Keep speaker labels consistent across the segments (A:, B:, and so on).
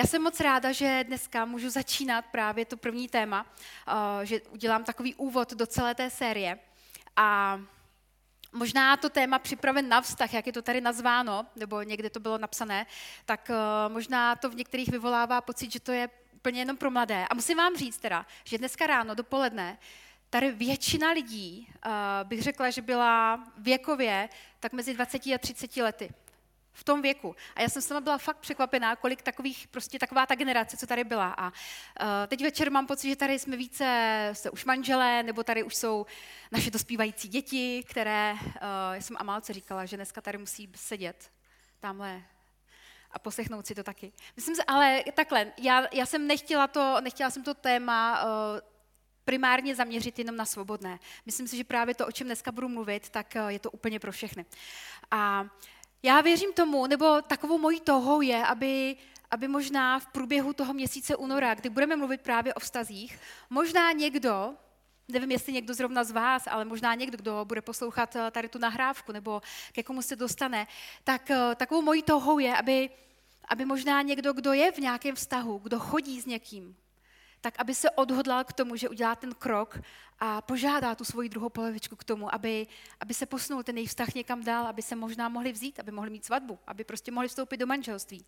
A: Já jsem moc ráda, že dneska můžu začínat právě to první téma, uh, že udělám takový úvod do celé té série. A možná to téma připraven na vztah, jak je to tady nazváno, nebo někde to bylo napsané, tak uh, možná to v některých vyvolává pocit, že to je úplně jenom pro mladé. A musím vám říct teda, že dneska ráno, dopoledne, tady většina lidí, uh, bych řekla, že byla věkově tak mezi 20 a 30 lety v tom věku. A já jsem sama byla fakt překvapená, kolik takových, prostě taková ta generace, co tady byla. A uh, teď večer mám pocit, že tady jsme více, se už manželé, nebo tady už jsou naše dospívající děti, které, uh, já jsem Amálce říkala, že dneska tady musí sedět tamhle a poslechnout si to taky. Myslím si, ale takhle, já, já jsem nechtěla to, nechtěla jsem to téma uh, primárně zaměřit jenom na svobodné. Myslím si, že právě to, o čem dneska budu mluvit, tak je to úplně pro všechny. A já věřím tomu, nebo takovou mojí touhou je, aby, aby možná v průběhu toho měsíce února, kdy budeme mluvit právě o vztazích, možná někdo, nevím, jestli někdo zrovna z vás, ale možná někdo, kdo bude poslouchat eh, tady tu nahrávku nebo ke komu se dostane, tak eh, takovou mojí touhou je, aby, aby možná někdo, kdo je v nějakém vztahu, kdo chodí s někým, tak aby se odhodlal k tomu, že udělá ten krok a požádá tu svoji druhou polovičku k tomu, aby, aby se posunul ten jejich vztah někam dál, aby se možná mohli vzít, aby mohli mít svatbu, aby prostě mohli vstoupit do manželství.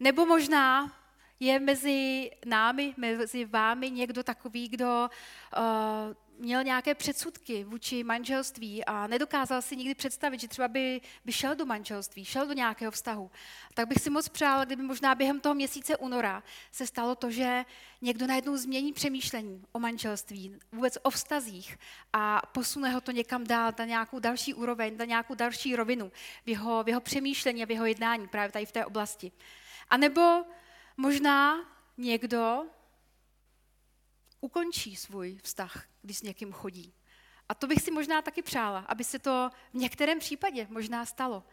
A: Nebo možná je mezi námi, mezi vámi někdo takový, kdo uh, měl nějaké předsudky vůči manželství a nedokázal si nikdy představit, že třeba by, by šel do manželství, šel do nějakého vztahu, tak bych si moc přála, kdyby možná během toho měsíce února se stalo to, že někdo najednou změní přemýšlení o manželství, vůbec o vztazích a posune ho to někam dál, na nějakou další úroveň, na nějakou další rovinu v jeho, v jeho přemýšlení a v jeho jednání právě tady v té oblasti. A nebo možná někdo ukončí svůj vztah, když s někým chodí. A to bych si možná taky přála, aby se to v některém případě možná stalo.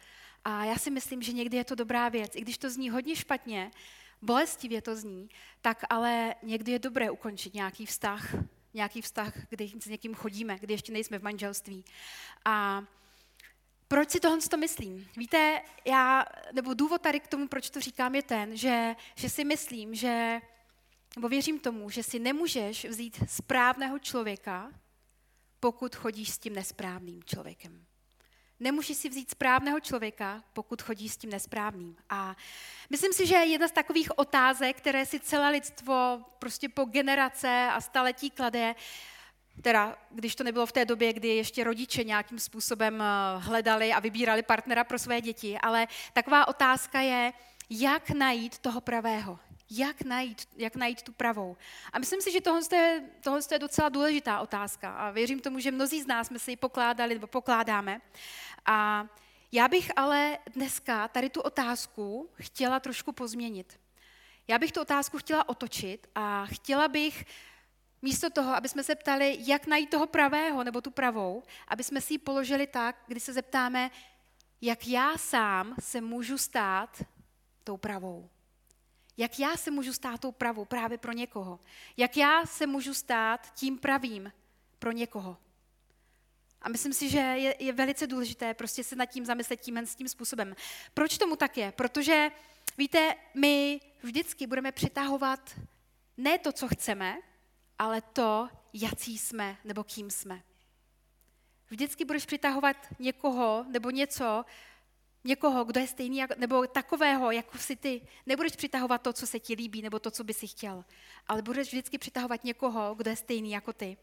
A: A já si myslím, že někdy je to dobrá věc. I když to zní hodně špatně, bolestivě to zní, tak ale někdy je dobré ukončit nějaký vztah, nějaký vztah, kdy s někým chodíme, kdy ještě nejsme v manželství. A proč si tohle to myslím? Víte, já, nebo důvod tady k tomu, proč to říkám, je ten, že, že si myslím, že nebo věřím tomu, že si nemůžeš vzít správného člověka, pokud chodíš s tím nesprávným člověkem. Nemůžeš si vzít správného člověka, pokud chodíš s tím nesprávným. A myslím si, že jedna z takových otázek, které si celé lidstvo prostě po generace a staletí klade, teda když to nebylo v té době, kdy ještě rodiče nějakým způsobem eh, hledali a vybírali partnera pro své děti, ale taková otázka je, jak najít toho pravého, jak najít, jak najít tu pravou. A myslím si, že tohle je, tohle je docela důležitá otázka a věřím tomu, že mnozí z nás jsme si ji pokládali nebo pokládáme. A já bych ale dneska tady tu otázku chtěla trošku pozměnit. Já bych tu otázku chtěla otočit a chtěla bych místo toho, aby jsme se ptali, jak najít toho pravého nebo tu pravou, aby jsme si ji položili tak, kdy se zeptáme, jak já sám se můžu stát tou pravou. Jak já se můžu stát tou pravou právě pro někoho? Jak já se můžu stát tím pravým pro někoho? A myslím si, že je, je velice důležité prostě se nad tím zamyslet tím, s tím způsobem. Proč tomu tak je? Protože, víte, my vždycky budeme přitahovat ne to, co chceme, ale to, jací jsme nebo kým jsme. Vždycky budeš přitahovat někoho nebo něco, někoho, kdo je stejný, nebo takového, jako jsi ty. Nebudeš přitahovat to, co se ti líbí, nebo to, co by si chtěl, ale budeš vždycky přitahovat někoho, kdo je stejný jako ty.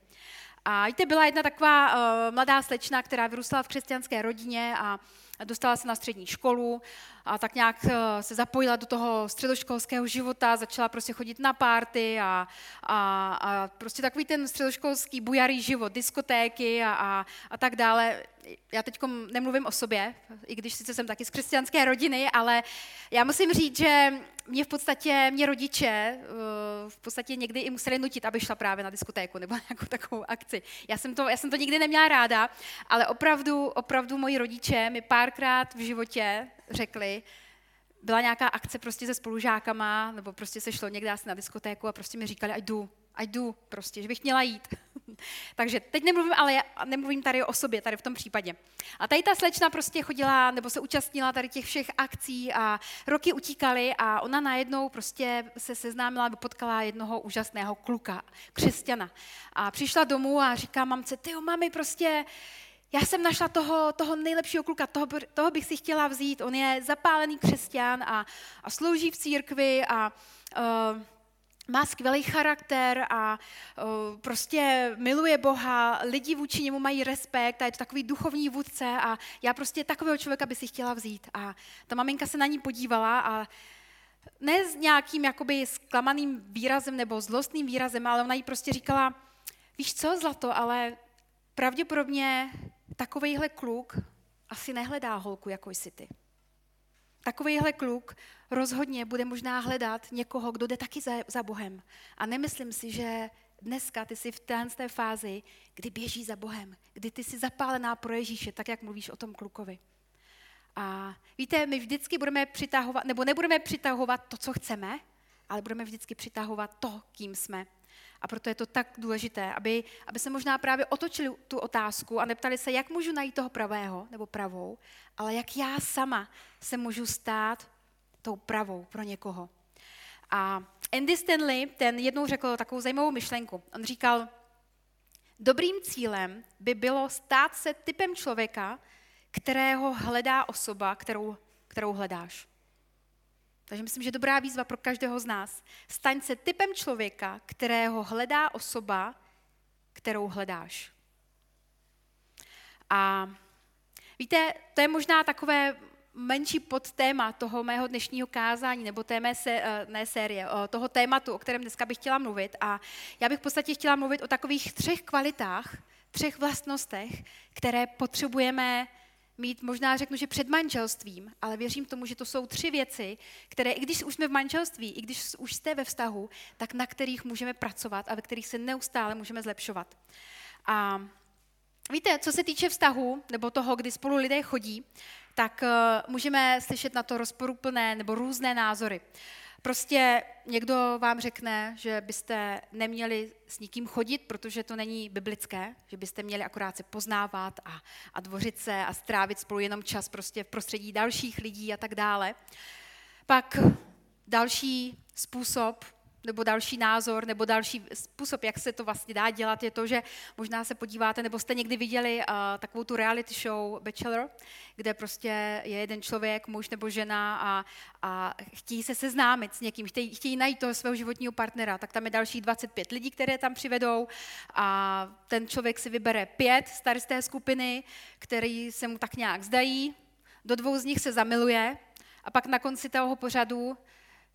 A: A víte, byla jedna taková uh, mladá slečna, která vyrůstala v křesťanské rodině a dostala se na střední školu a tak nějak eh, se zapojila do toho středoškolského života, začala prostě chodit na párty a, a, a prostě takový ten středoškolský bujarý život, diskotéky a, a, a tak dále. Já teď nemluvím o sobě, i když sice jsem taky z křesťanské rodiny, ale já musím říct, že mě v podstatě, mě rodiče eh, v podstatě někdy i museli nutit, aby šla právě na diskotéku nebo nějakou takovou akci. Já jsem to, já jsem to nikdy neměla ráda, ale opravdu, opravdu moji rodiče mi párkrát v životě řekli, byla nějaká akce prostě se spolužákama, nebo prostě se šlo někde asi na diskotéku a prostě mi říkali, ať jdu, ať jdu prostě, že bych měla jít. Takže teď nemluvím, ale nemluvím tady o sobě, tady v tom případě. A tady ta slečna prostě chodila, nebo se účastnila tady těch všech akcí a roky utíkaly a ona najednou prostě se seznámila, potkala jednoho úžasného kluka, křesťana. A přišla domů a říká mamce, ty mami, prostě já jsem našla toho, toho nejlepšího kluka, toho, toho bych si chtěla vzít. On je zapálený křesťan a, a slouží v církvi a uh, má skvělý charakter a prostě miluje Boha, lidi vůči němu mají respekt a je to takový duchovní vůdce a já prostě takového člověka by si chtěla vzít. A ta maminka se na ní podívala a ne s nějakým jakoby zklamaným výrazem nebo zlostným výrazem, ale ona jí prostě říkala, víš co, Zlato, ale pravděpodobně takovejhle kluk asi nehledá holku, jako jsi ty. Takovýhle kluk rozhodně bude možná hledat někoho, kdo jde taky za, za Bohem. A nemyslím si, že dneska ty jsi v té fázi, kdy běží za Bohem, kdy ty jsi zapálená pro Ježíše, tak jak mluvíš o tom klukovi. A víte, my vždycky budeme přitahovat, nebo nebudeme přitahovat to, co chceme, ale budeme vždycky přitahovat to, kým jsme. A proto je to tak důležité, aby, aby se možná právě otočili tu otázku a neptali se, jak můžu najít toho pravého nebo pravou, ale jak já sama se můžu stát tou pravou pro někoho. A Andy Stanley, ten jednou řekl takovou zajímavou myšlenku. On říkal, dobrým cílem by bylo stát se typem člověka, kterého hledá osoba, kterou, kterou hledáš. Takže myslím, že dobrá výzva pro každého z nás. Staň se typem člověka, kterého hledá osoba, kterou hledáš. A víte, to je možná takové menší podtéma toho mého dnešního kázání, nebo té mé se, eh, ne série, toho tématu, o kterém dneska bych chtěla mluvit. A já bych v podstatě chtěla mluvit o takových třech kvalitách, třech vlastnostech, které potřebujeme mít, možná řeknu, že před manželstvím, ale věřím tomu, že to jsou tři věci, které, i když už jsme v manželství, i když už jste ve vztahu, tak na kterých můžeme pracovat a ve kterých se neustále můžeme zlepšovat. A víte, co se týče vztahu, nebo toho, kdy spolu lidé chodí, tak uh, můžeme slyšet na to rozporuplné nebo různé názory. Prostě někdo vám řekne, že byste neměli s nikým chodit, protože to není biblické, že byste měli akorát se poznávat a, a dvořit se a strávit spolu jenom čas prostě v prostředí dalších lidí a tak dále. Pak další způsob nebo další názor, nebo další způsob, jak se to vlastně dá dělat, je to, že možná se podíváte, nebo jste někdy viděli uh, takovou tu reality show Bachelor, kde prostě je jeden člověk, muž nebo žena a, a chtějí se seznámit s někým, chtějí, chtějí najít toho svého životního partnera, tak tam je dalších 25 lidí, které tam přivedou a ten člověk si vybere pět star z té skupiny, který se mu tak nějak zdají, do dvou z nich se zamiluje a pak na konci toho pořadu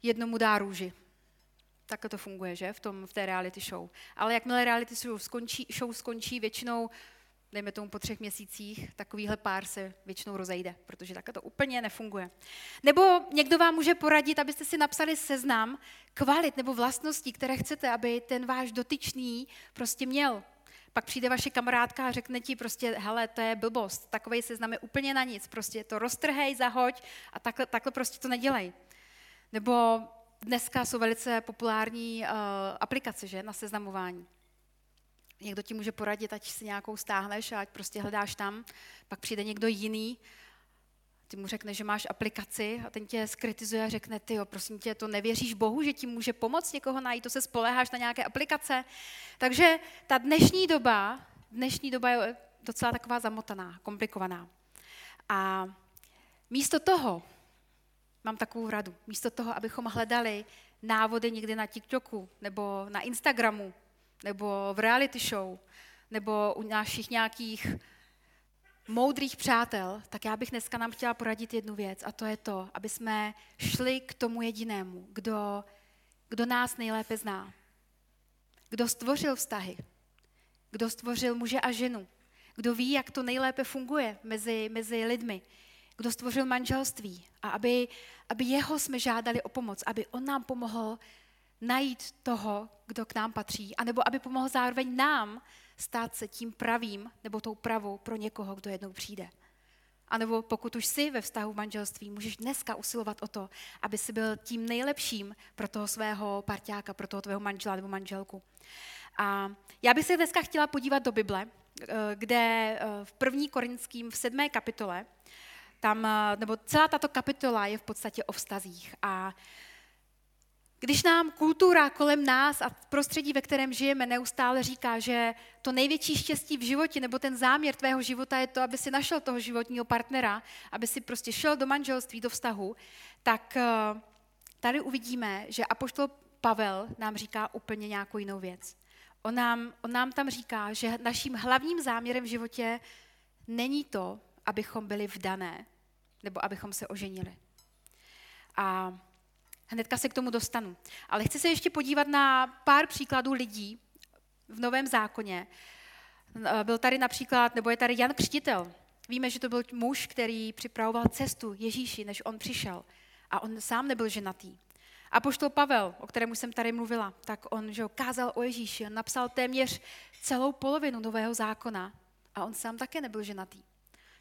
A: jednomu dá růži tak to funguje, že, v, tom, v té reality show. Ale jakmile reality show skončí, show skončí většinou, dejme tomu po třech měsících, takovýhle pár se většinou rozejde, protože tak to úplně nefunguje. Nebo někdo vám může poradit, abyste si napsali seznam kvalit nebo vlastností, které chcete, aby ten váš dotyčný prostě měl. Pak přijde vaše kamarádka a řekne ti prostě, hele, to je blbost, takovej seznam je úplně na nic, prostě to roztrhej, zahoď a takhle, takhle prostě to nedělej. Nebo dneska jsou velice populární uh, aplikace že, na seznamování. Někdo ti může poradit, ať si nějakou stáhneš a ať prostě hledáš tam, pak přijde někdo jiný, ty mu řekne, že máš aplikaci a ten tě skritizuje a řekne, ty jo, prosím tě, to nevěříš Bohu, že ti může pomoct někoho najít, to se spoleháš na nějaké aplikace. Takže ta dnešní doba, dnešní doba je docela taková zamotaná, komplikovaná. A místo toho, mám takovou radu. Místo toho, abychom hledali návody někde na TikToku, nebo na Instagramu, nebo v reality show, nebo u našich nějakých moudrých přátel, tak já bych dneska nám chtěla poradit jednu věc a to je to, aby jsme šli k tomu jedinému, kdo, kdo nás nejlépe zná. Kdo stvořil vztahy, kdo stvořil muže a ženu, kdo ví, jak to nejlépe funguje mezi, mezi lidmi, kdo stvořil manželství a aby, aby jeho jsme žádali o pomoc, aby on nám pomohl najít toho, kdo k nám patří, anebo aby pomohl zároveň nám stát se tím pravým nebo tou pravou pro někoho, kdo jednou přijde. A nebo pokud už jsi ve vztahu manželství, můžeš dneska usilovat o to, aby si byl tím nejlepším pro toho svého parťáka, pro toho tvého manžela nebo manželku. A já bych se dneska chtěla podívat do Bible, eh, kde eh, v první korinským v sedmé kapitole, tam, eh, nebo celá tato kapitola je v podstatě o vztazích. A když nám kultura kolem nás a prostředí, ve kterém žijeme, neustále říká, že to největší štěstí v životě nebo ten záměr tvého života je to, aby si našel toho životního partnera, aby si prostě šel do manželství, do vztahu, tak tady uvidíme, že apoštol Pavel nám říká úplně nějakou jinou věc. On nám, on nám tam říká, že naším hlavním záměrem v životě není to, abychom byli vdané, nebo abychom se oženili. A hnedka se k tomu dostanu. Ale chci se ještě podívat na pár příkladů lidí v Novém zákoně. Byl tady například, nebo je tady Jan Křtitel. Víme, že to byl muž, který připravoval cestu Ježíši, než on přišel. A on sám nebyl ženatý. A poštol Pavel, o kterém jsem tady mluvila, tak on že kázal o Ježíši, on napsal téměř celou polovinu Nového zákona a on sám také nebyl ženatý.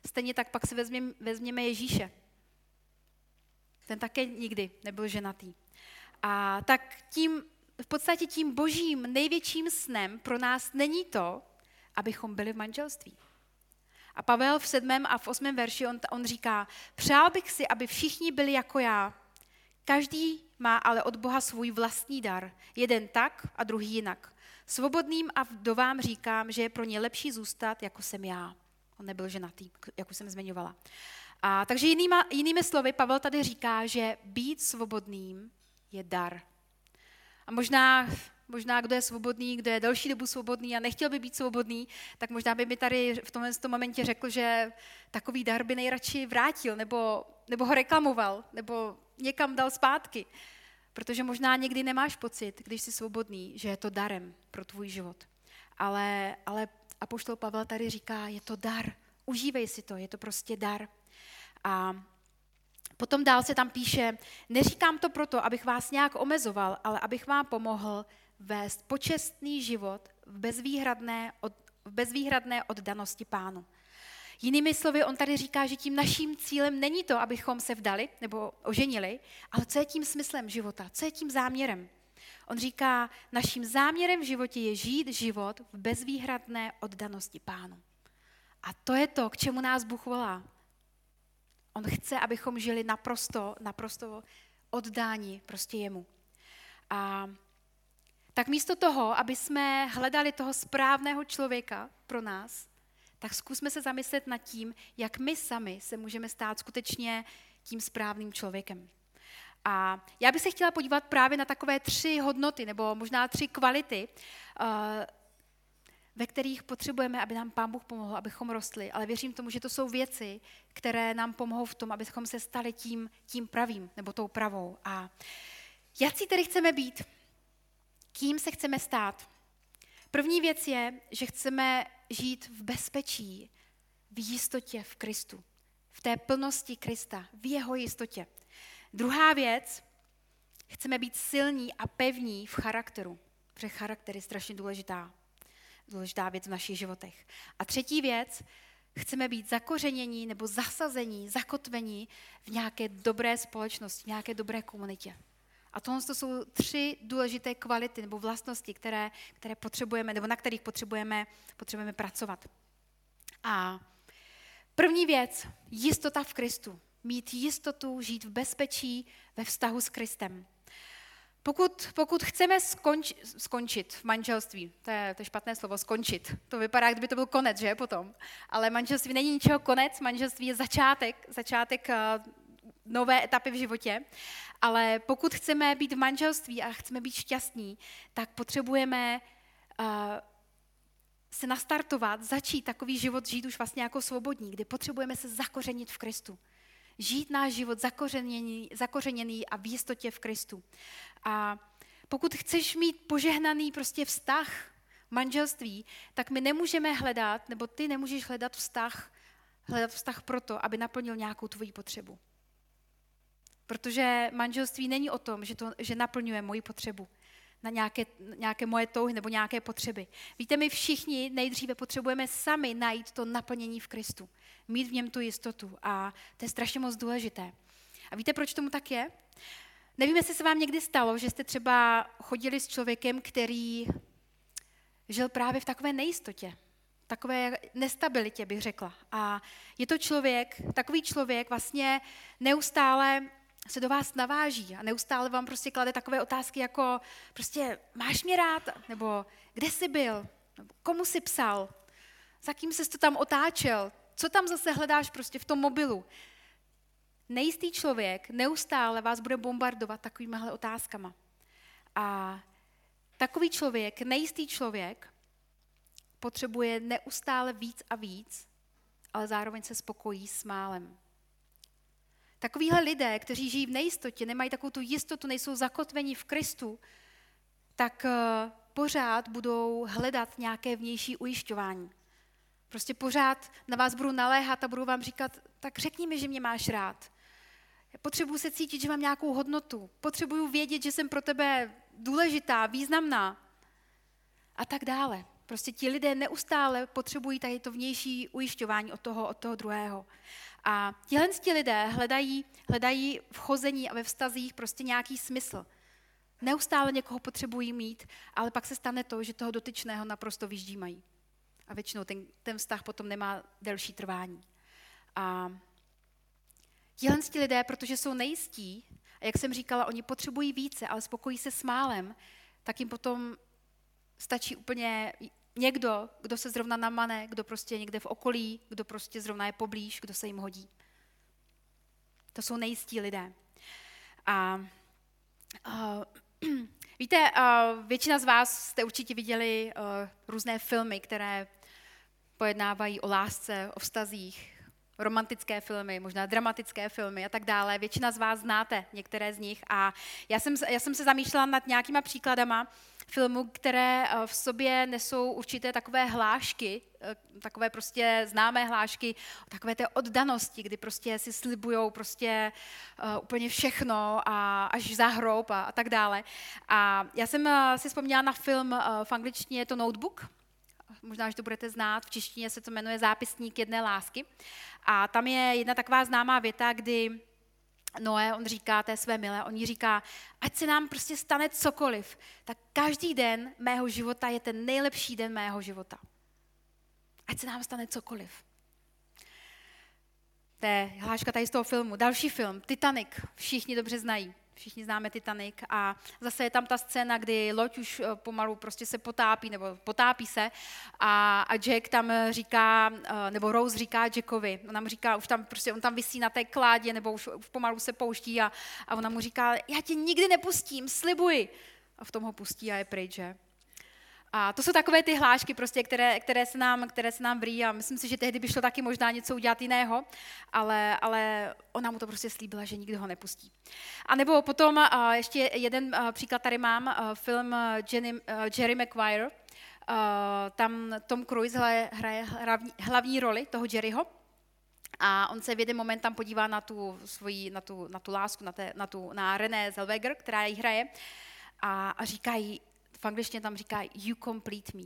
A: Stejně tak pak si vezměme, vezměme Ježíše. Ten také nikdy nebyl ženatý. A tak tím, v podstatě tím božím největším snem pro nás není to, abychom byli v manželství. A Pavel v sedmém a v osmém verši on, on říká, přál bych si, aby všichni byli jako já. Každý má ale od Boha svůj vlastní dar. Jeden tak a druhý jinak. Svobodným a vdovám říkám, že je pro ně lepší zůstat, jako jsem já. On nebyl ženatý, jak už jsem zmiňovala. A, takže jinýma, jinými slovy, Pavel tady říká, že být svobodným je dar. A možná, možná kdo je svobodný, kdo je delší dobu svobodný a nechtěl by být svobodný, tak možná by mi tady v tomhle tom momentě řekl, že takový dar by nejradši vrátil, nebo, nebo ho reklamoval, nebo někam dal zpátky. Protože možná někdy nemáš pocit, když jsi svobodný, že je to darem pro tvůj život. Ale, ale Apoštol Pavel tady říká, je to dar, užívej si to, je to prostě dar. A potom dál se tam píše, neříkám to proto, abych vás nějak omezoval, ale abych vám pomohl vést počestný život v bezvýhradné, od, v bezvýhradné oddanosti pánu. Jinými slovy, on tady říká, že tím naším cílem není to, abychom se vdali nebo oženili, ale co je tím smyslem života, co je tím záměrem. On říká, naším záměrem v životě je žít život v bezvýhradné oddanosti pánu. A to je to, k čemu nás Bůh volá. On chce, abychom žili naprosto, naprosto oddání prostě jemu. A tak místo toho, aby jsme hledali toho správného člověka pro nás, tak zkusme se zamyslet nad tím, jak my sami se můžeme stát skutečně tím správným člověkem. A já bych se chtěla podívat právě na takové tři hodnoty, nebo možná tři kvality, eh, ve kterých potřebujeme, aby nám Pán Bůh pomohl, abychom rostli. Ale věřím tomu, že to jsou věci, které nám pomohou v tom, abychom se stali tím, tím pravým, nebo tou pravou. A jaký tedy chceme být? Kým se chceme stát? První věc je, že chceme žít v bezpečí, v jistotě v Kristu, v té plnosti Krista, v jeho jistotě. Druhá věc, chceme být silní a pevní v charakteru, protože charakter je strašně důležitá, důležitá věc v našich životech. A třetí věc, chceme být zakořenění nebo zasazení, zakotvení v nějaké dobré společnosti, v nějaké dobré komunitě. A tohle to jsou tři důležité kvality nebo vlastnosti, které, které potřebujeme, nebo na kterých potřebujeme, potřebujeme pracovat. A první věc, jistota v Kristu. Mít jistotu, žít v bezpečí ve vztahu s Kristem. Pokud, pokud chceme skonč, skončit v manželství, to je, to je špatné slovo, skončit, to vypadá, kdyby to byl konec, že, potom. Ale manželství není ničeho konec, manželství je začátek, začátek uh, nové etapy v životě. Ale pokud chceme být v manželství a chceme být šťastní, tak potřebujeme uh, se nastartovat, začít takový život žít už vlastně jako svobodní, kdy potřebujeme se zakořenit v Kristu. Žít náš život zakořeněný, zakořeněný a v jistotě v Kristu. A pokud chceš mít požehnaný prostě vztah, manželství, tak my nemůžeme hledat, nebo ty nemůžeš hledat vztah, hledat vztah proto, aby naplnil nějakou tvoji potřebu. Protože manželství není o tom, že, to, že naplňuje moji potřebu. Na nějaké, nějaké moje touhy nebo nějaké potřeby. Víte, my všichni nejdříve potřebujeme sami najít to naplnění v Kristu. Mít v něm tu jistotu a to je strašně moc důležité. A víte, proč tomu tak je? Nevím, jestli se vám někdy stalo, že jste třeba chodili s člověkem, který žil právě v takové nejistotě, takové nestabilitě, bych řekla. A je to člověk, takový člověk vlastně neustále se do vás naváží a neustále vám prostě klade takové otázky jako prostě máš mě rád, nebo kde jsi byl, nebo komu jsi psal, za kým jsi to tam otáčel, co tam zase hledáš prostě v tom mobilu. Nejistý člověk neustále vás bude bombardovat takovýmihle otázkama. A takový člověk, nejistý člověk, potřebuje neustále víc a víc, ale zároveň se spokojí s málem. Takovýhle lidé, kteří žijí v nejistotě, nemají takovou tu jistotu, nejsou zakotveni v Kristu, tak eh, pořád budou hledat nějaké vnější ujišťování. Prostě pořád na vás budu naléhat a budu vám říkat, tak řekni mi, že mě máš rád. Potřebuji se cítit, že mám nějakou hodnotu. Potřebuju vědět, že jsem pro tebe důležitá, významná. A tak dále. Prostě ti lidé neustále potřebují tady to vnější ujišťování od toho, od toho druhého. A tihle ti lidé hledají, hledají v chození a ve vztazích prostě nějaký smysl. Neustále někoho potřebují mít, ale pak se stane to, že toho dotyčného naprosto vyždímají. A většinou ten, ten vztah potom nemá delší trvání. A tihle ti lidé, protože jsou nejistí, a jak jsem říkala, oni potřebují více, ale spokojí se s málem, tak jim potom stačí úplně někdo, kdo se zrovna namane, kdo prostě je někde v okolí, kdo prostě zrovna je poblíž, kdo se jim hodí. To jsou nejistí lidé. A uh, víte, uh, většina z vás jste určitě viděli uh, různé filmy, které pojednávají o lásce, o vztazích, romantické filmy, možná dramatické filmy a tak dále. Většina z vás znáte některé z nich a já jsem, já jsem se zamýšlela nad nějakýma příkladama filmů, které eh, v sobě nesou určité takové hlášky, eh, takové prostě známé hlášky, takové té oddanosti, kdy prostě si slibují prostě uh, úplně všechno a až za hrob a, a tak dále. A já jsem si vzpomněla na film, v angličtině je to Notebook, možná, že to budete znát, v češtině se to jmenuje Zápisník jedné lásky. A tam je jedna taková známá věta, kdy Noé, on říká té své milé, on jí říká, ať se nám prostě stane cokoliv, tak každý den mého života je ten nejlepší den mého života. Ať se nám stane cokoliv. To je hláška tady z toho filmu. Další film, Titanic, všichni dobře znají. Všichni známe Titanic a zase je tam ta scéna, kdy loď už eh, pomalu prostě se potápí, nebo potápí se a, a Jack tam říká, eh, nebo Rose říká Jackovi, ona mu říká, už tam prostě, on tam vysí na té kládě, nebo už, už pomalu se pouští a, a ona mu říká, já tě nikdy nepustím, slibuji. A v tom ho pustí a je pryč, že? A to jsou takové ty hlášky, prostě, které, které, se nám, které se nám vrý a myslím si, že tehdy by šlo taky možná něco udělat jiného, ale, ale ona mu to prostě slíbila, že nikdo ho nepustí. A nebo potom ještě jeden příklad tady mám, film Jenny, Jerry Maguire, tam Tom Cruise hraje hlavní, hlavní roli toho Jerryho, a on se v jeden moment tam podívá na tu, svoji, na tu, na tu lásku, na, té, na, tu, na René Zellweger, která ji hraje, a, a v angličtině tam říká you complete me.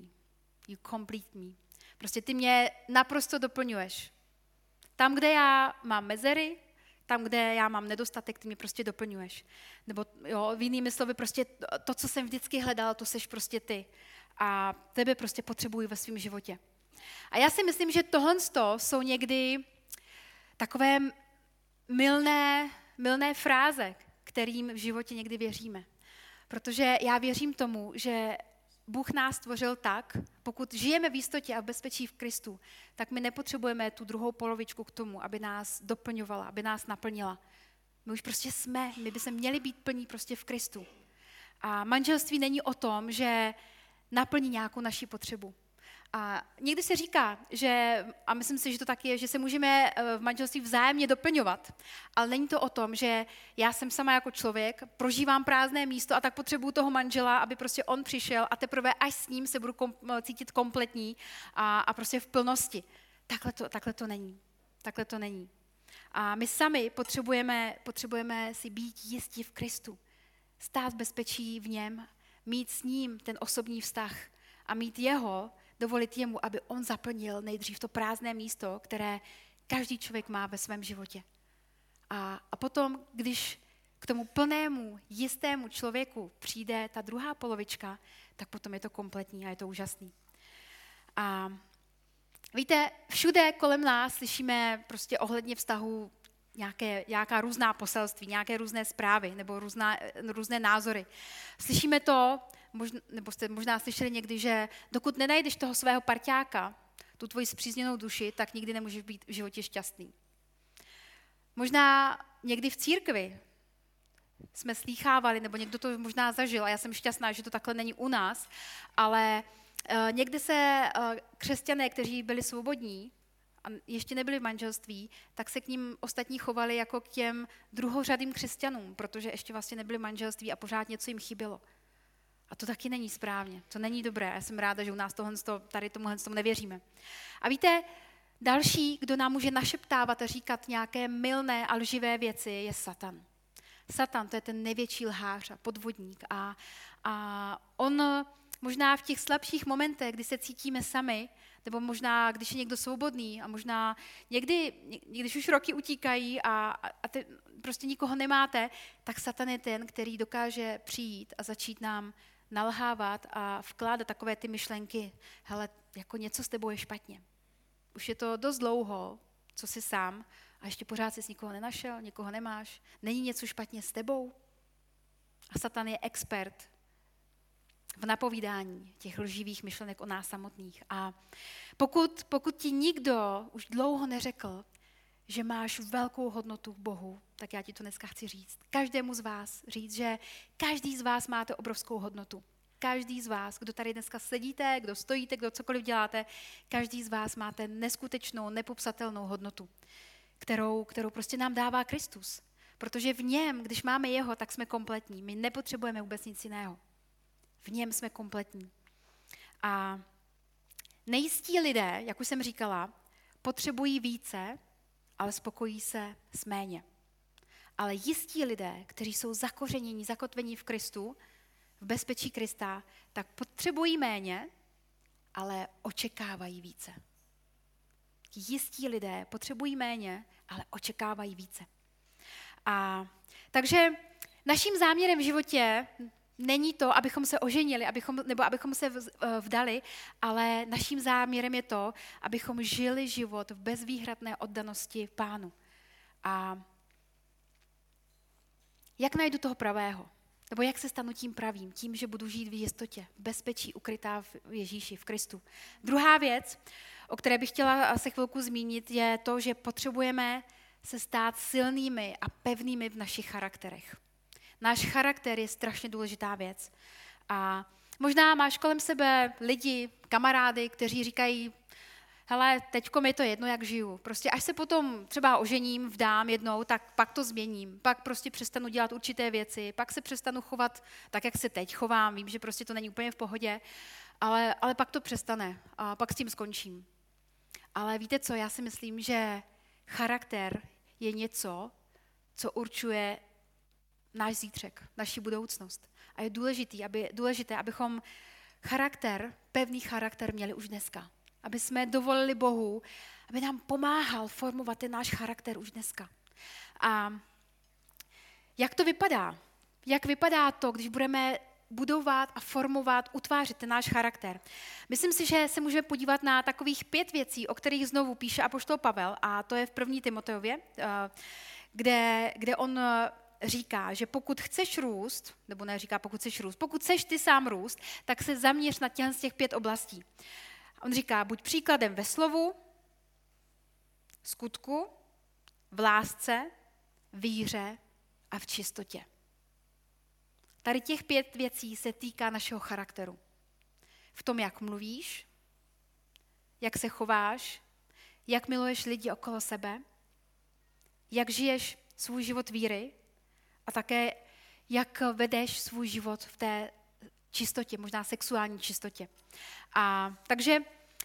A: You complete me. Prostě ty mě naprosto doplňuješ. Tam, kde já mám mezery, tam, kde já mám nedostatek, ty mě prostě doplňuješ. Nebo jo, v jinými slovy, prostě to, co jsem vždycky hledala, to seš prostě ty. A tebe prostě potřebuji ve svém životě. A já si myslím, že tohle jsou někdy takové milné, milné fráze, kterým v životě někdy věříme. Protože já věřím tomu, že Bůh nás stvořil tak, pokud žijeme v jistotě a v bezpečí v Kristu, tak my nepotřebujeme tu druhou polovičku k tomu, aby nás doplňovala, aby nás naplnila. My už prostě jsme, my by se měli být plní prostě v Kristu. A manželství není o tom, že naplní nějakou naši potřebu. A někdy se říká, že, a myslím si, že to tak je, že se můžeme eh, v manželství vzájemně doplňovat, ale není to o tom, že já jsem sama jako člověk, prožívám prázdné místo a tak potřebuju toho manžela, aby prostě on přišel a teprve až s ním se budu kom, eh, cítit kompletní a, a prostě v plnosti. Takhle to, takhle to není. Takhle to není. A my sami potřebujeme, potřebujeme si být jistí v Kristu. Stát v bezpečí v něm mít s ním ten osobní vztah a mít jeho, dovolit jemu, aby on zaplnil nejdřív to prázdné místo, které každý člověk má ve svém životě. A, a potom, když k tomu plnému, jistému člověku přijde ta druhá polovička, tak potom je to kompletní a je to úžasný. A víte, všude kolem nás slyšíme prostě ohledně vztahu nějaké, nějaká různá poselství, nějaké různé zprávy nebo různá, různé názory. Slyšíme to, možná, nebo jste možná slyšeli někdy, že dokud nenajdeš toho svého parťáka, tu tvoji zpřízněnou duši, tak nikdy nemůžeš být v životě šťastný. Možná někdy v církvi jsme slýchávali, nebo někdo to možná zažil, a já jsem šťastná, že to takhle není u nás, ale uh, někdy se uh, křesťané, kteří byli svobodní, a ještě nebyli v manželství, tak se k ním ostatní chovali jako k těm druhořadým křesťanům, protože ještě vlastně nebyli v manželství a pořád něco jim chybělo. A to taky není správně, to není dobré. Já jsem ráda, že u nás tohle, tady tomuhle tomu nevěříme. A víte, další, kdo nám může našeptávat a říkat nějaké milné a lživé věci, je Satan. Satan, to je ten největší lhář a podvodník. A, a on možná v těch slabších momentech, kdy se cítíme sami, nebo možná, když je někdo svobodný a možná někdy, když už roky utíkají a, a ty prostě nikoho nemáte, tak Satan je ten, který dokáže přijít a začít nám nalhávat a vkládat takové ty myšlenky, hele, jako něco s tebou je špatně. Už je to dost dlouho, co jsi sám a ještě pořád jsi nikoho nenašel, nikoho nemáš. Není něco špatně s tebou? A Satan je expert v napovídání těch lživých myšlenek o nás samotných. A pokud, pokud ti nikdo už dlouho neřekl, že máš velkou hodnotu v Bohu, tak já ti to dneska chci říct. Každému z vás říct, že každý z vás máte obrovskou hodnotu. Každý z vás, kdo tady dneska sedíte, kdo stojíte, kdo cokoliv děláte, každý z vás máte neskutečnou, nepopsatelnou hodnotu, kterou, kterou prostě nám dává Kristus. Protože v něm, když máme jeho, tak jsme kompletní. My nepotřebujeme vůbec nic jiného. V něm jsme kompletní. A nejistí lidé, jak už jsem říkala, potřebují více, ale spokojí se s méně. Ale jistí lidé, kteří jsou zakořenění, zakotvení v Kristu, v bezpečí Krista, tak potřebují méně, ale očekávají více. Jistí lidé potřebují méně, ale očekávají více. A takže naším záměrem v životě není to, abychom se oženili, abychom, nebo abychom se eh, vdali, ale naším záměrem je to, abychom žili život v bezvýhradné oddanosti Pánu. A jak najdu toho pravého? Nebo jak se stanu tím pravým? Tím, že budu žít v jistotě, v bezpečí, ukrytá v Ježíši, v Kristu. Druhá věc, o které bych chtěla se chvilku zmínit, je to, že potřebujeme se stát silnými a pevnými v našich charakterech. Náš charakter je strašně důležitá věc. A možná máš kolem sebe lidi, kamarády, kteří říkají, hele, teďko mi to jedno, jak žiju. Prostě až se potom třeba ožením, vdám jednou, tak pak to změním. Pak prostě přestanu dělat určité věci, pak se přestanu chovat tak, jak se teď chovám. Vím, že prostě to není úplně v pohodě, ale, ale pak to přestane a pak s tím skončím. Ale víte co, já si myslím, že charakter je něco, co určuje náš zítřek, naši budoucnost. A je důležitý, aby, důležité, abychom charakter, pevný charakter měli už dneska. Aby jsme dovolili Bohu, aby nám pomáhal formovat ten náš charakter už dneska. A jak to vypadá? Jak vypadá to, když budeme budovat a formovat, utvářet ten náš charakter. Myslím si, že se můžeme podívat na takových pět věcí, o kterých znovu píše apoštol Pavel, a to je v první Timotejově, eh, kde, kde on říká, že pokud chceš růst, nebo ne říká, pokud chceš růst, pokud chceš ty sám růst, tak se zaměř na těch, z těch pět oblastí. On říká, buď příkladem ve slovu, skutku, v lásce, víře a v čistotě. Tady těch pět věcí se týká našeho charakteru. V tom, jak mluvíš, jak se chováš, jak miluješ lidi okolo sebe, jak žiješ svůj život víry a také jak vedeš svůj život v té čistotě, možná sexuální čistotě. A takže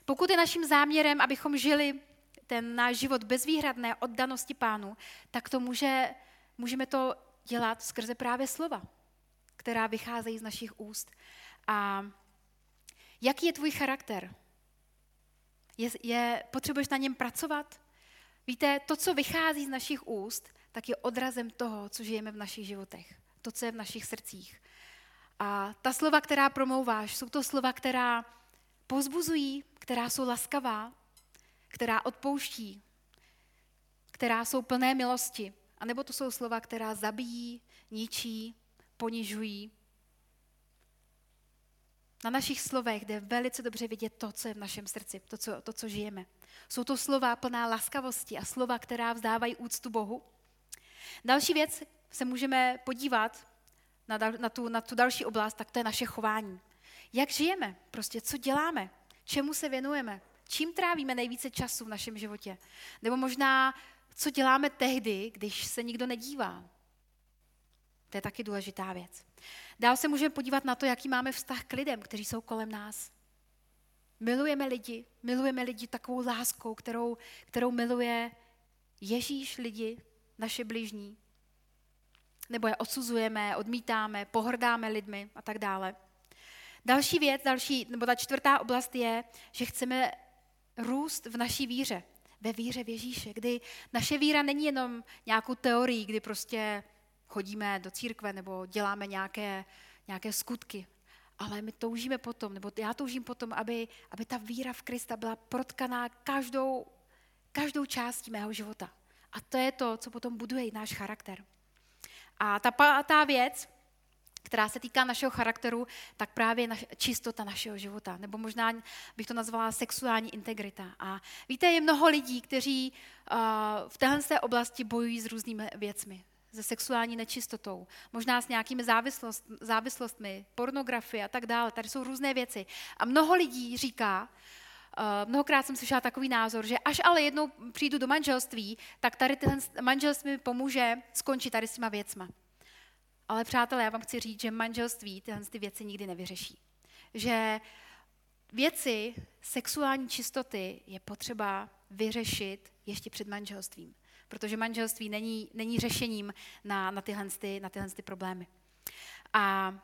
A: pokud je naším záměrem, abychom žili ten náš život bezvýhradné oddanosti pánu, tak to může, můžeme to dělat skrze právě slova. která vycházejí z našich úst. A jaký je tvůj charakter? Je, je, potřebuješ na něm pracovat? Víte, to, co vychází z našich úst, tak je odrazem toho, co žijeme v našich životech. To, co je v našich srdcích. A ta slova, která promlouváš, jsou to slova, která pozbuzují, která jsou laskavá, která odpouští, která jsou plné milosti. A nebo to jsou slova, která zabijí, ničí, ponižují. Na našich slovech jde velice dobře vidět to, co je v našem srdci, to, co, to, co žijeme. Jsou to slova plná laskavosti a slova, která vzdávají úctu Bohu. Další věc se můžeme podívat na, na, tu, na tu další oblast, tak to je naše chování. Jak žijeme? Prostě co děláme? Čemu se věnujeme? Čím trávíme nejvíce času v našem životě? Nebo možná, co děláme tehdy, když se nikdo nedívá? To je taky důležitá věc. Dál se můžeme podívat na to, jaký máme vztah k lidem, kteří jsou kolem nás. Milujeme lidi, milujeme lidi takovou láskou, kterou, kterou miluje Ježíš lidi, naše blížní. Nebo je odsuzujeme, odmítáme, pohrdáme lidmi a tak dále. Další věc, další, nebo ta čtvrtá oblast je, že chceme růst v naší víře, ve víře v Ježíše, kdy naše víra není jenom nějakou teorií, kdy prostě chodíme do církve nebo děláme nějaké, nějaké skutky, ale my toužíme potom, nebo já toužím potom, aby, aby ta víra v Krista byla protkaná každou, každou částí mého života. A to je to, co potom buduje i náš charakter. A ta pátá věc, která se týká našeho charakteru, tak právě naš, čistota našeho života. Nebo možná bych to nazvala sexuální integrita. A víte, je mnoho lidí, kteří uh, v téhle oblasti bojují s různými věcmi se sexuální nečistotou, možná s nějakými závislost, závislostmi, pornografie a tak dále. Tady jsou různé věci. A mnoho lidí říká, Uh, mnohokrát jsem slyšela takový názor, že až ale jednou přijdu do manželství, tak tady ten manželství mi pomůže skončit tady s těma věcma. Ale přátelé, já vám chci říct, že manželství tyhle ty věci nikdy nevyřeší. Že věci sexuální čistoty je potřeba vyřešit ještě před manželstvím protože manželství není, není řešením na, na, tyhle, na tyhle ty problémy. A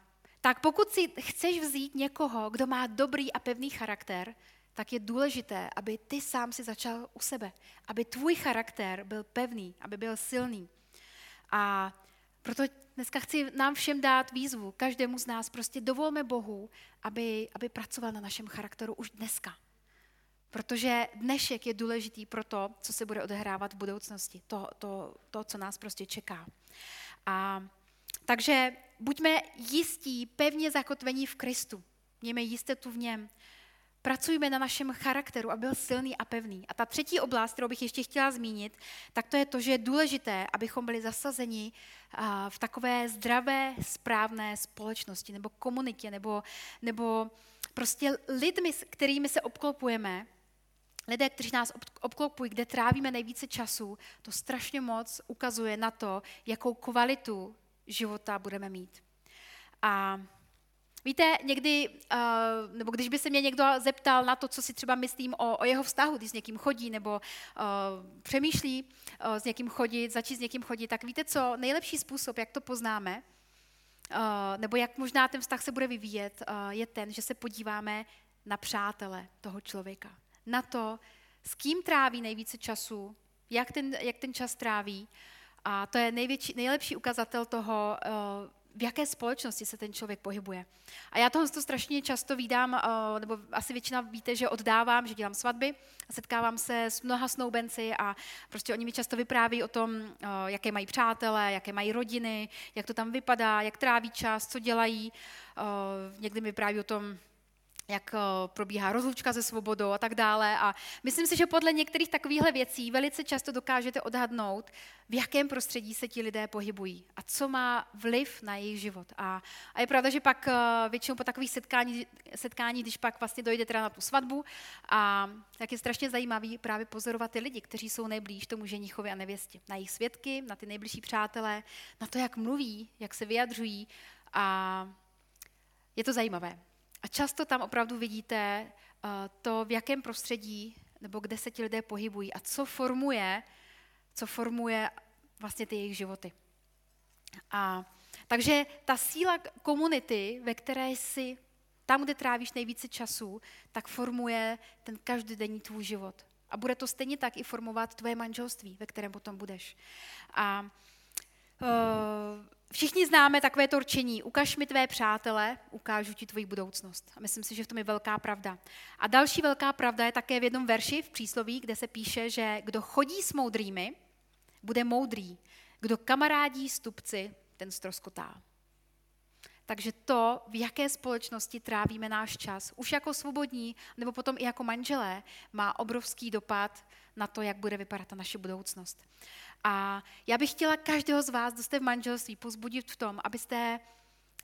A: tak pokud si chceš vzít někoho, kdo má dobrý a pevný charakter, tak je důležité, aby ty sám si začal u sebe, aby tvůj charakter byl pevný, aby byl silný. A proto dneska chci nám všem dát výzvu, každému z nás, prostě dovolme Bohu, aby, aby pracoval na našem charakteru už dneska. Protože dnešek je důležitý pro to, co se bude odehrávat v budoucnosti, to, to, to co nás prostě čeká. A, takže buďme jistí, pevně zakotvení v Kristu. Mějme jistotu v něm. Pracujme na našem charakteru, aby byl silný a pevný. A ta třetí oblast, kterou bych ještě chtěla zmínit, tak to je to, že je důležité, abychom byli zasazeni v takové zdravé, správné společnosti nebo komunitě, nebo, nebo prostě lidmi, s kterými se obklopujeme, lidé, kteří nás obklopují, kde trávíme nejvíce času, to strašně moc ukazuje na to, jakou kvalitu života budeme mít. A víte, někdy, uh, nebo když by se mě někdo zeptal na to, co si třeba myslím o, o jeho vztahu, když s někým chodí, nebo uh, přemýšlí uh, s někým chodit, začít s někým chodit, tak víte co, nejlepší způsob, jak to poznáme, uh, nebo jak možná ten vztah se bude vyvíjet, uh, je ten, že se podíváme na přátele toho člověka na to, s kým tráví nejvíce času, jak ten, jak ten čas tráví. A to je největší, nejlepší ukazatel toho, eh, v jaké společnosti se ten člověk pohybuje. A já toho to strašně často vídám, eh, nebo asi většina víte, že oddávám, že dělám svatby a setkávám se s mnoha snoubenci a prostě oni mi často vypráví o tom, eh, jaké mají přátelé, jaké mají rodiny, jak to tam vypadá, jak tráví čas, co dělají. Někdy mi vypráví o tom, jak eh, probíhá rozlučka se svobodou a tak dále. A myslím si, že podle některých takovýchhle věcí velice často dokážete odhadnout, v jakém prostředí se ti lidé pohybují a co má vliv na jejich život. A, a je pravda, že pak eh, většinou po takových setkání, setkání, když pak vlastně dojde teda na tu svatbu, a tak je strašně zajímavý právě pozorovat ty lidi, kteří jsou nejblíž tomu ženichovi a nevěstě. Na jejich svědky, na ty nejbližší přátelé, na to, jak mluví, jak se vyjadřují. A je to zajímavé. A často tam opravdu vidíte eh, to, v jakém prostředí nebo kde se ti lidé pohybují a co formuje, co formuje vlastně ty jejich životy. A Takže ta síla komunity, ve které jsi, tam, kde trávíš nejvíce času, tak formuje ten každodenní tvůj život. A bude to stejně tak i formovat tvoje manželství, ve kterém potom budeš. A uh, všichni známe takové to určení. Ukaž mi tvé přátele, ukážu ti tvoji budoucnost. A myslím si, že v tom je velká pravda. A další velká pravda je také v jednom verši v přísloví, kde se píše, že kdo chodí s moudrými, bude moudrý. Kdo kamarádí stupci, ten stroskotá. Takže to, v jaké společnosti trávíme náš čas, už jako svobodní, nebo potom i jako manželé, má obrovský dopad na to, jak bude vypadat ta naše budoucnost. A já bych chtěla každého z vás, kdo jste v manželství, pozbudit v tom, abyste,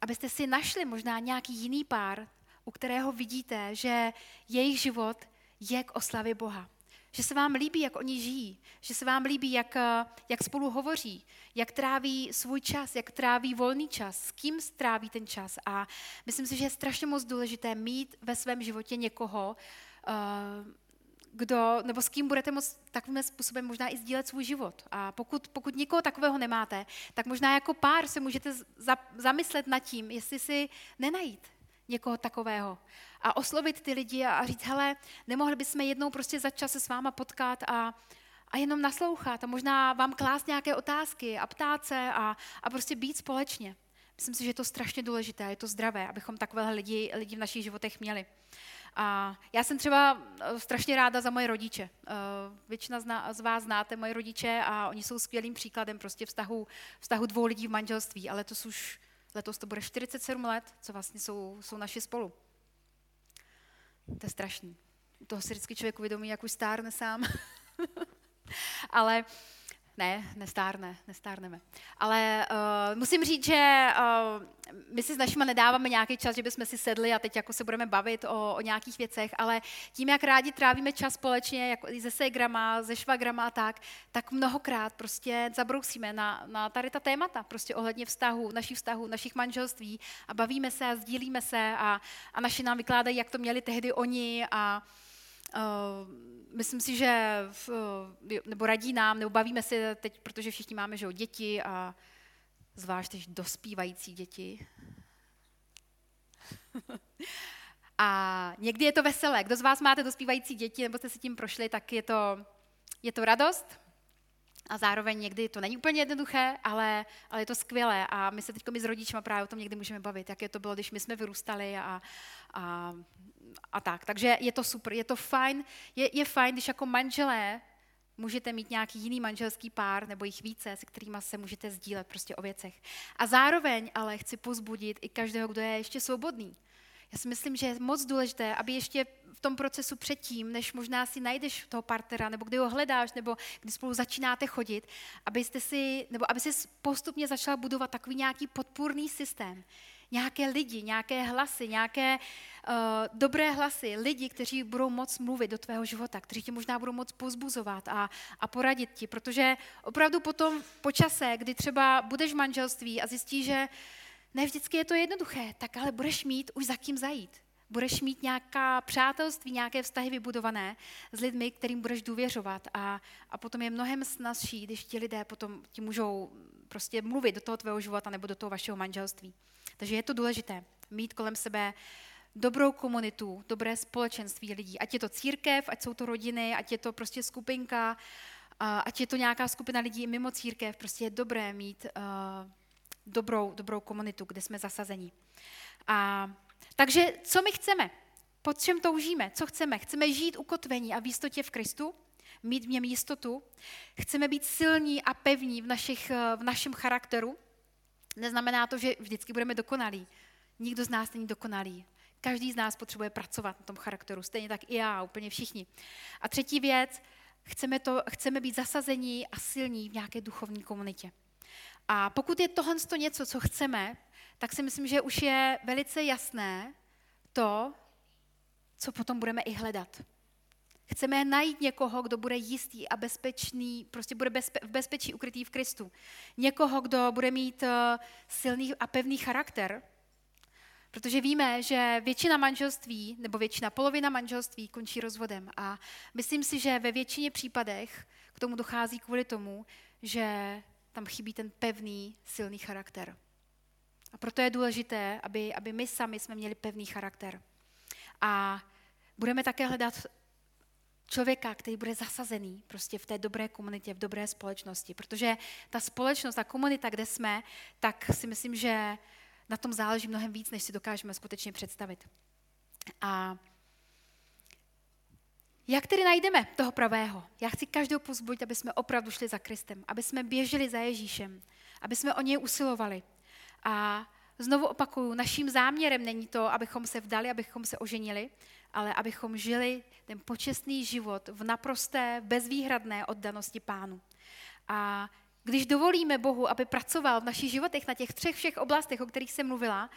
A: abyste si našli možná nějaký jiný pár, u kterého vidíte, že jejich život je k oslavě Boha. Že se vám líbí, jak oni žijí, že se vám líbí, jak, jak spolu hovoří, jak tráví svůj čas, jak tráví volný čas, s kým stráví ten čas. A myslím si, že je strašně moc důležité mít ve svém životě někoho, eh, kdo, nebo s kým budete moct takovým způsobem možná i sdílet svůj život. A pokud, pokud nikoho takového nemáte, tak možná jako pár se můžete za, zamyslet nad tím, jestli si nenajít někoho takového a oslovit ty lidi a, říct, hele, nemohli bychom jednou prostě za čas se s váma potkat a, a jenom naslouchat a možná vám klást nějaké otázky a ptát se a, a prostě být společně. Myslím si, že je to strašně důležité, je to zdravé, abychom takové lidi, lidi v našich životech měli. A já jsem třeba eh, strašně ráda za moje rodiče. Eh, většina z vás znáte moje rodiče a oni jsou skvělým příkladem prostě vztahu, vztahu dvou lidí v manželství, ale to už letos to bude 47 let, co vlastně jsou, jsou naši spolu. To je strašný. Toho si vždycky člověk uvědomí, jak už stárne sám. Ale ne, nestárne, nestárneme. Ale uh, musím říct, že uh, my si s našima nedáváme nějaký čas, že bychom si sedli a teď jako se budeme bavit o, o nějakých věcech, ale tím, jak rádi trávíme čas společně, jako i se segrama, ze švagrama a tak, tak mnohokrát prostě zabrousíme na, na tady ta témata, prostě ohledně vztahu, našich vztahů, našich manželství a bavíme se a sdílíme se a, a naši nám vykládají, jak to měli tehdy oni a myslím si, že v, nebo radí nám, nebo bavíme se teď, protože všichni máme že, děti a zvlášť teď dospívající děti. a někdy je to veselé. Kdo z vás máte dospívající děti, nebo jste si tím prošli, tak je to, je to radost. A zároveň někdy to není úplně jednoduché, ale, ale je to skvělé. A my se teď s rodičima právě o tom někdy můžeme bavit, jaké to bylo, když my jsme vyrůstali a, a a tak. Takže je to super, je to fajn, je, je fajn, když jako manželé můžete mít nějaký jiný manželský pár nebo jich více, se kterými se můžete sdílet prostě o věcech. A zároveň ale chci pozbudit i každého, kdo je ještě svobodný. Já si myslím, že je moc důležité, aby ještě v tom procesu předtím, než možná si najdeš toho partnera, nebo kdy ho hledáš, nebo kdy spolu začínáte chodit, abyste si, nebo aby si postupně začala budovat takový nějaký podpůrný systém, nějaké lidi, nějaké hlasy, nějaké uh, dobré hlasy, lidi, kteří budou moc mluvit do tvého života, kteří tě možná budou moc pozbuzovat a, a poradit ti, protože opravdu potom po čase, kdy třeba budeš v manželství a zjistíš, že ne vždycky je to jednoduché, tak ale budeš mít už za kým zajít. Budeš mít nějaká přátelství, nějaké vztahy vybudované s lidmi, kterým budeš důvěřovat a, a potom je mnohem snazší, když ti lidé potom ti můžou prostě mluvit do toho tvého života nebo do toho vašeho manželství. Takže je to důležité mít kolem sebe dobrou komunitu, dobré společenství lidí. Ať je to církev, ať jsou to rodiny, ať je to prostě skupinka, ať je to nějaká skupina lidí mimo církev, prostě je dobré mít uh, dobrou, dobrou komunitu, kde jsme zasazení. A, takže co my chceme? Po čem toužíme? Co chceme? Chceme žít ukotvení a v jistotě v Kristu? Mít v něm jistotu? Chceme být silní a pevní v, našich, v našem charakteru? Neznamená to, že vždycky budeme dokonalí. Nikdo z nás není dokonalý. Každý z nás potřebuje pracovat na tom charakteru, stejně tak i já, úplně všichni. A třetí věc, chceme, to, chceme být zasazení a silní v nějaké duchovní komunitě. A pokud je tohle něco, co chceme, tak si myslím, že už je velice jasné to, co potom budeme i hledat. Chceme najít někoho, kdo bude jistý a bezpečný, prostě bude bezpe- v bezpečí ukrytý v Kristu. Někoho, kdo bude mít uh, silný a pevný charakter, protože víme, že většina manželství, nebo většina polovina manželství končí rozvodem. A myslím si, že ve většině případech k tomu dochází kvůli tomu, že tam chybí ten pevný, silný charakter. A proto je důležité, aby, aby my sami jsme měli pevný charakter. A budeme také hledat člověka, který bude zasazený prostě v té dobré komunitě, v dobré společnosti. Protože ta společnost, ta komunita, kde jsme, tak si myslím, že na tom záleží mnohem víc, než si dokážeme skutečně představit. A jak tedy najdeme toho pravého? Já chci každou pozbudit, aby jsme opravdu šli za Kristem, aby jsme běželi za Ježíšem, aby jsme o něj usilovali. A znovu opakuju, naším záměrem není to, abychom se vdali, abychom se oženili, ale abychom žili ten počestný život v naprosté, bezvýhradné oddanosti pánu. A když dovolíme Bohu, aby pracoval v našich životech na těch třech všech oblastech, o kterých jsem mluvila,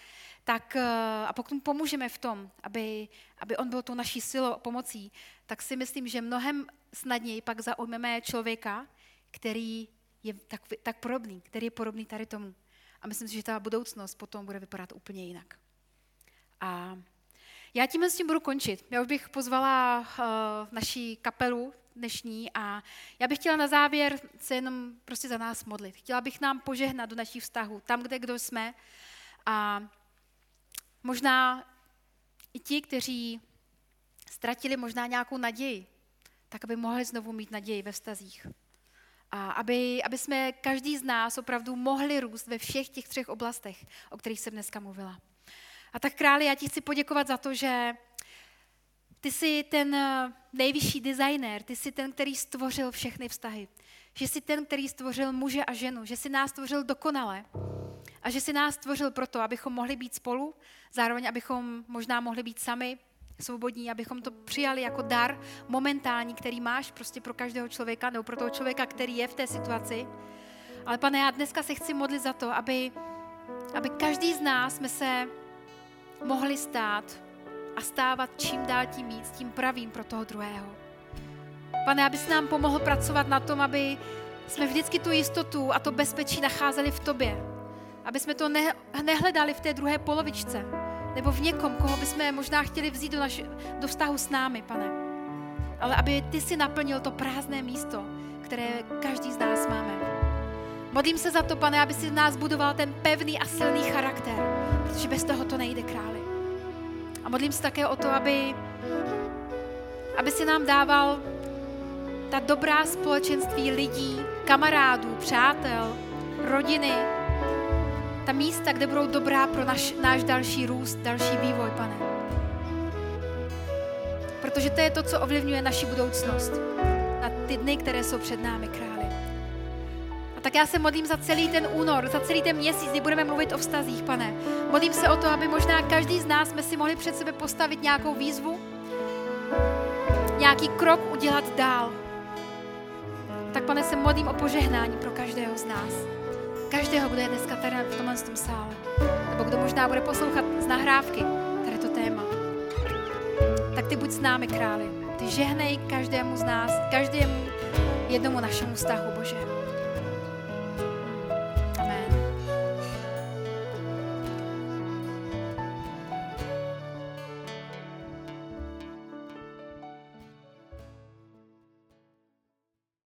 A: tak eh, a pokud mu pomůžeme v tom, aby, aby on byl tu naší silou a pomocí, tak si myslím, že mnohem snadněji pak zaujmeme člověka, který je tak, tak podobný, který je podobný tady tomu. A myslím si, že ta budoucnost potom bude vypadat úplně jinak. A já tímhle s tím budu končit. Já už bych pozvala uh, naší kapelu dnešní a já bych chtěla na závěr se jenom prostě za nás modlit. Chtěla bych nám požehnat do našich vztahů, tam, kde kdo jsme. A možná i ti, kteří ztratili možná nějakou naději, tak aby mohli znovu mít naději ve vztazích. A aby, aby jsme každý z nás opravdu mohli růst ve všech těch třech oblastech, o kterých jsem dneska mluvila. A tak králi, já ti chci poděkovat za to, že ty jsi ten eh, nejvyšší designer, ty jsi ten, který stvořil všechny vztahy. Že jsi ten, který stvořil muže a ženu, že jsi nás stvořil dokonale. A že jsi nás stvořil proto, abychom mohli být spolu, zároveň abychom možná mohli být sami, svobodní, abychom to přijali jako dar momentální, který máš prostě pro každého člověka, nebo pro toho člověka, který je v té situaci. Ale pane, já dneska se chci modlit za to, aby, aby každý z nás jsme se mohli stát a stávat čím dál tím víc, tím pravým pro toho druhého. Pane, abys nám pomohl pracovat na tom, aby jsme vždycky tu jistotu a to bezpečí nacházeli v tobě. Aby jsme to ne, nehledali v té druhé polovičce, nebo v někom, koho bychom možná chtěli vzít do, naši, do vztahu s námi, pane. Ale aby ty si naplnil to prázdné místo, které každý z nás máme. Modlím se za to, pane, aby si v nás budoval ten pevný a silný charakter, protože bez toho to nejde, králi. A modlím se také o to, aby, aby si nám dával ta dobrá společenství lidí, kamarádů, přátel, rodiny, ta místa, kde budou dobrá pro naš, náš další růst, další vývoj, pane. Protože to je to, co ovlivňuje naši budoucnost na ty dny, které jsou před námi, králi. A tak já se modlím za celý ten únor, za celý ten měsíc, kdy budeme mluvit o vztazích, pane. Modlím se o to, aby možná každý z nás jsme si mohli před sebe postavit nějakou výzvu, nějaký krok udělat dál. Tak, pane, se modlím o požehnání pro každého z nás každého, kdo je dneska tady v tomhle tom sále. Nebo kdo možná bude poslouchat z nahrávky tady to téma. Tak ty buď s námi, králi. Ty žehnej každému z nás, každému jednomu našemu vztahu, Bože.